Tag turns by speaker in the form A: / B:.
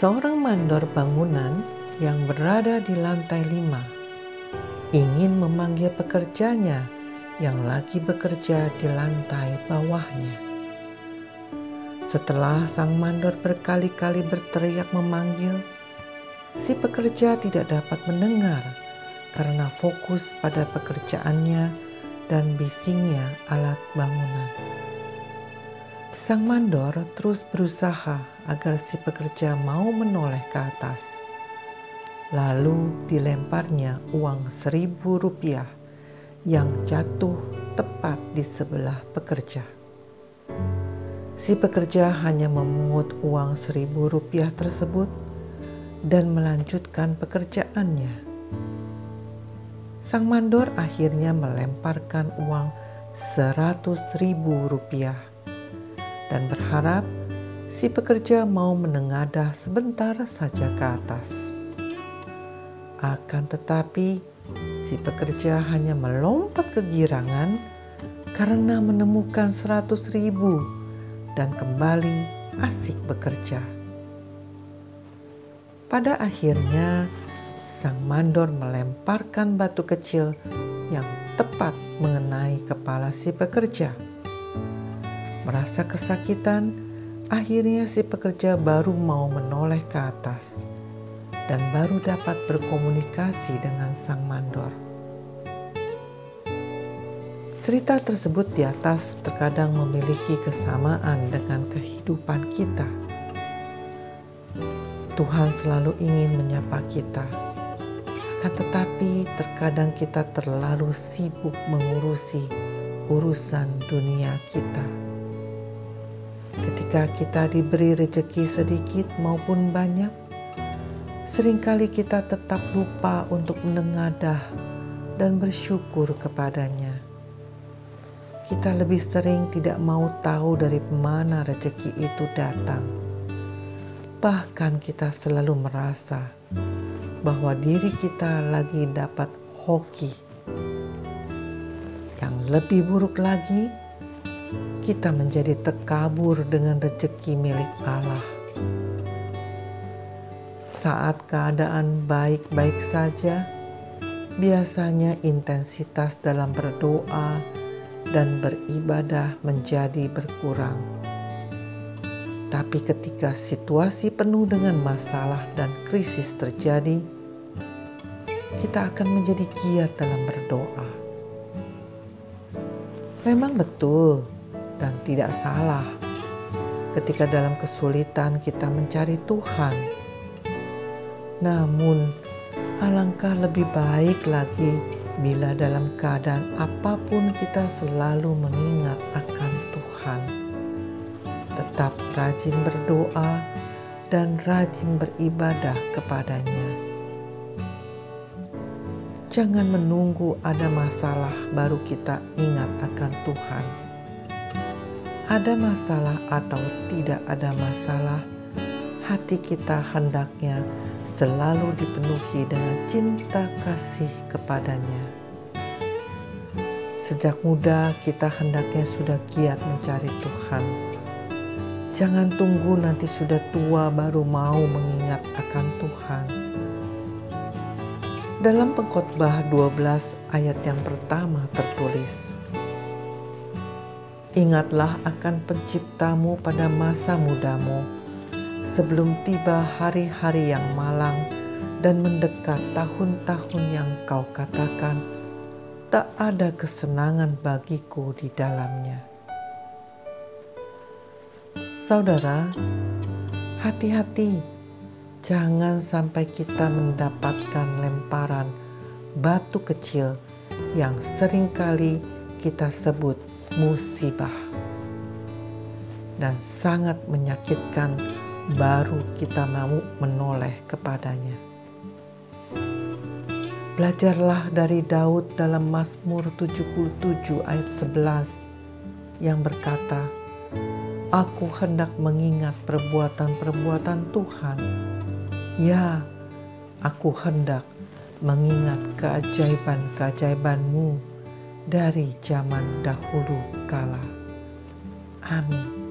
A: Seorang mandor bangunan yang berada di lantai lima ingin memanggil pekerjanya yang lagi bekerja di lantai bawahnya. Setelah sang mandor berkali-kali berteriak memanggil, si pekerja tidak dapat mendengar karena fokus pada pekerjaannya dan bisingnya alat bangunan. Sang mandor terus berusaha agar si pekerja mau menoleh ke atas. Lalu dilemparnya uang seribu rupiah yang jatuh tepat di sebelah pekerja. Si pekerja hanya memungut uang seribu rupiah tersebut dan melanjutkan pekerjaannya. Sang mandor akhirnya melemparkan uang seratus ribu rupiah dan berharap si pekerja mau menengadah sebentar saja ke atas. Akan tetapi si pekerja hanya melompat kegirangan karena menemukan seratus ribu dan kembali asik bekerja. Pada akhirnya, sang mandor melemparkan batu kecil yang tepat mengenai kepala si pekerja. Merasa kesakitan, akhirnya si pekerja baru mau menoleh ke atas dan baru dapat berkomunikasi dengan sang mandor. Cerita tersebut di atas terkadang memiliki kesamaan dengan kehidupan kita Tuhan selalu ingin menyapa kita. Akan tetapi terkadang kita terlalu sibuk mengurusi urusan dunia kita. Ketika kita diberi rejeki sedikit maupun banyak, sering kali kita tetap lupa untuk menengadah dan bersyukur kepadanya. Kita lebih sering tidak mau tahu dari mana rejeki itu datang Bahkan kita selalu merasa bahwa diri kita lagi dapat hoki. Yang lebih buruk lagi, kita menjadi terkabur dengan rezeki milik Allah. Saat keadaan baik-baik saja, biasanya intensitas dalam berdoa dan beribadah menjadi berkurang tapi ketika situasi penuh dengan masalah dan krisis terjadi, kita akan menjadi giat dalam berdoa. Memang betul dan tidak salah ketika dalam kesulitan kita mencari Tuhan. Namun, alangkah lebih baik lagi bila dalam keadaan apa pun kita selalu mengingat akan Tuhan tetap rajin berdoa dan rajin beribadah kepadanya. Jangan menunggu ada masalah baru kita ingat akan Tuhan. Ada masalah atau tidak ada masalah, hati kita hendaknya selalu dipenuhi dengan cinta kasih kepadanya. Sejak muda kita hendaknya sudah giat mencari Tuhan Jangan tunggu nanti sudah tua baru mau mengingat akan Tuhan. Dalam pengkhotbah 12 ayat yang pertama tertulis, Ingatlah akan penciptamu pada masa mudamu, sebelum tiba hari-hari yang malang dan mendekat tahun-tahun yang kau katakan, tak ada kesenangan bagiku di dalamnya. Saudara, hati-hati, jangan sampai kita mendapatkan lemparan batu kecil yang sering kali kita sebut musibah dan sangat menyakitkan baru kita mau menoleh kepadanya. Belajarlah dari Daud dalam Mazmur 77 ayat 11 yang berkata, Aku hendak mengingat perbuatan-perbuatan Tuhan. Ya, aku hendak mengingat keajaiban-keajaibanmu dari zaman dahulu kala. Amin.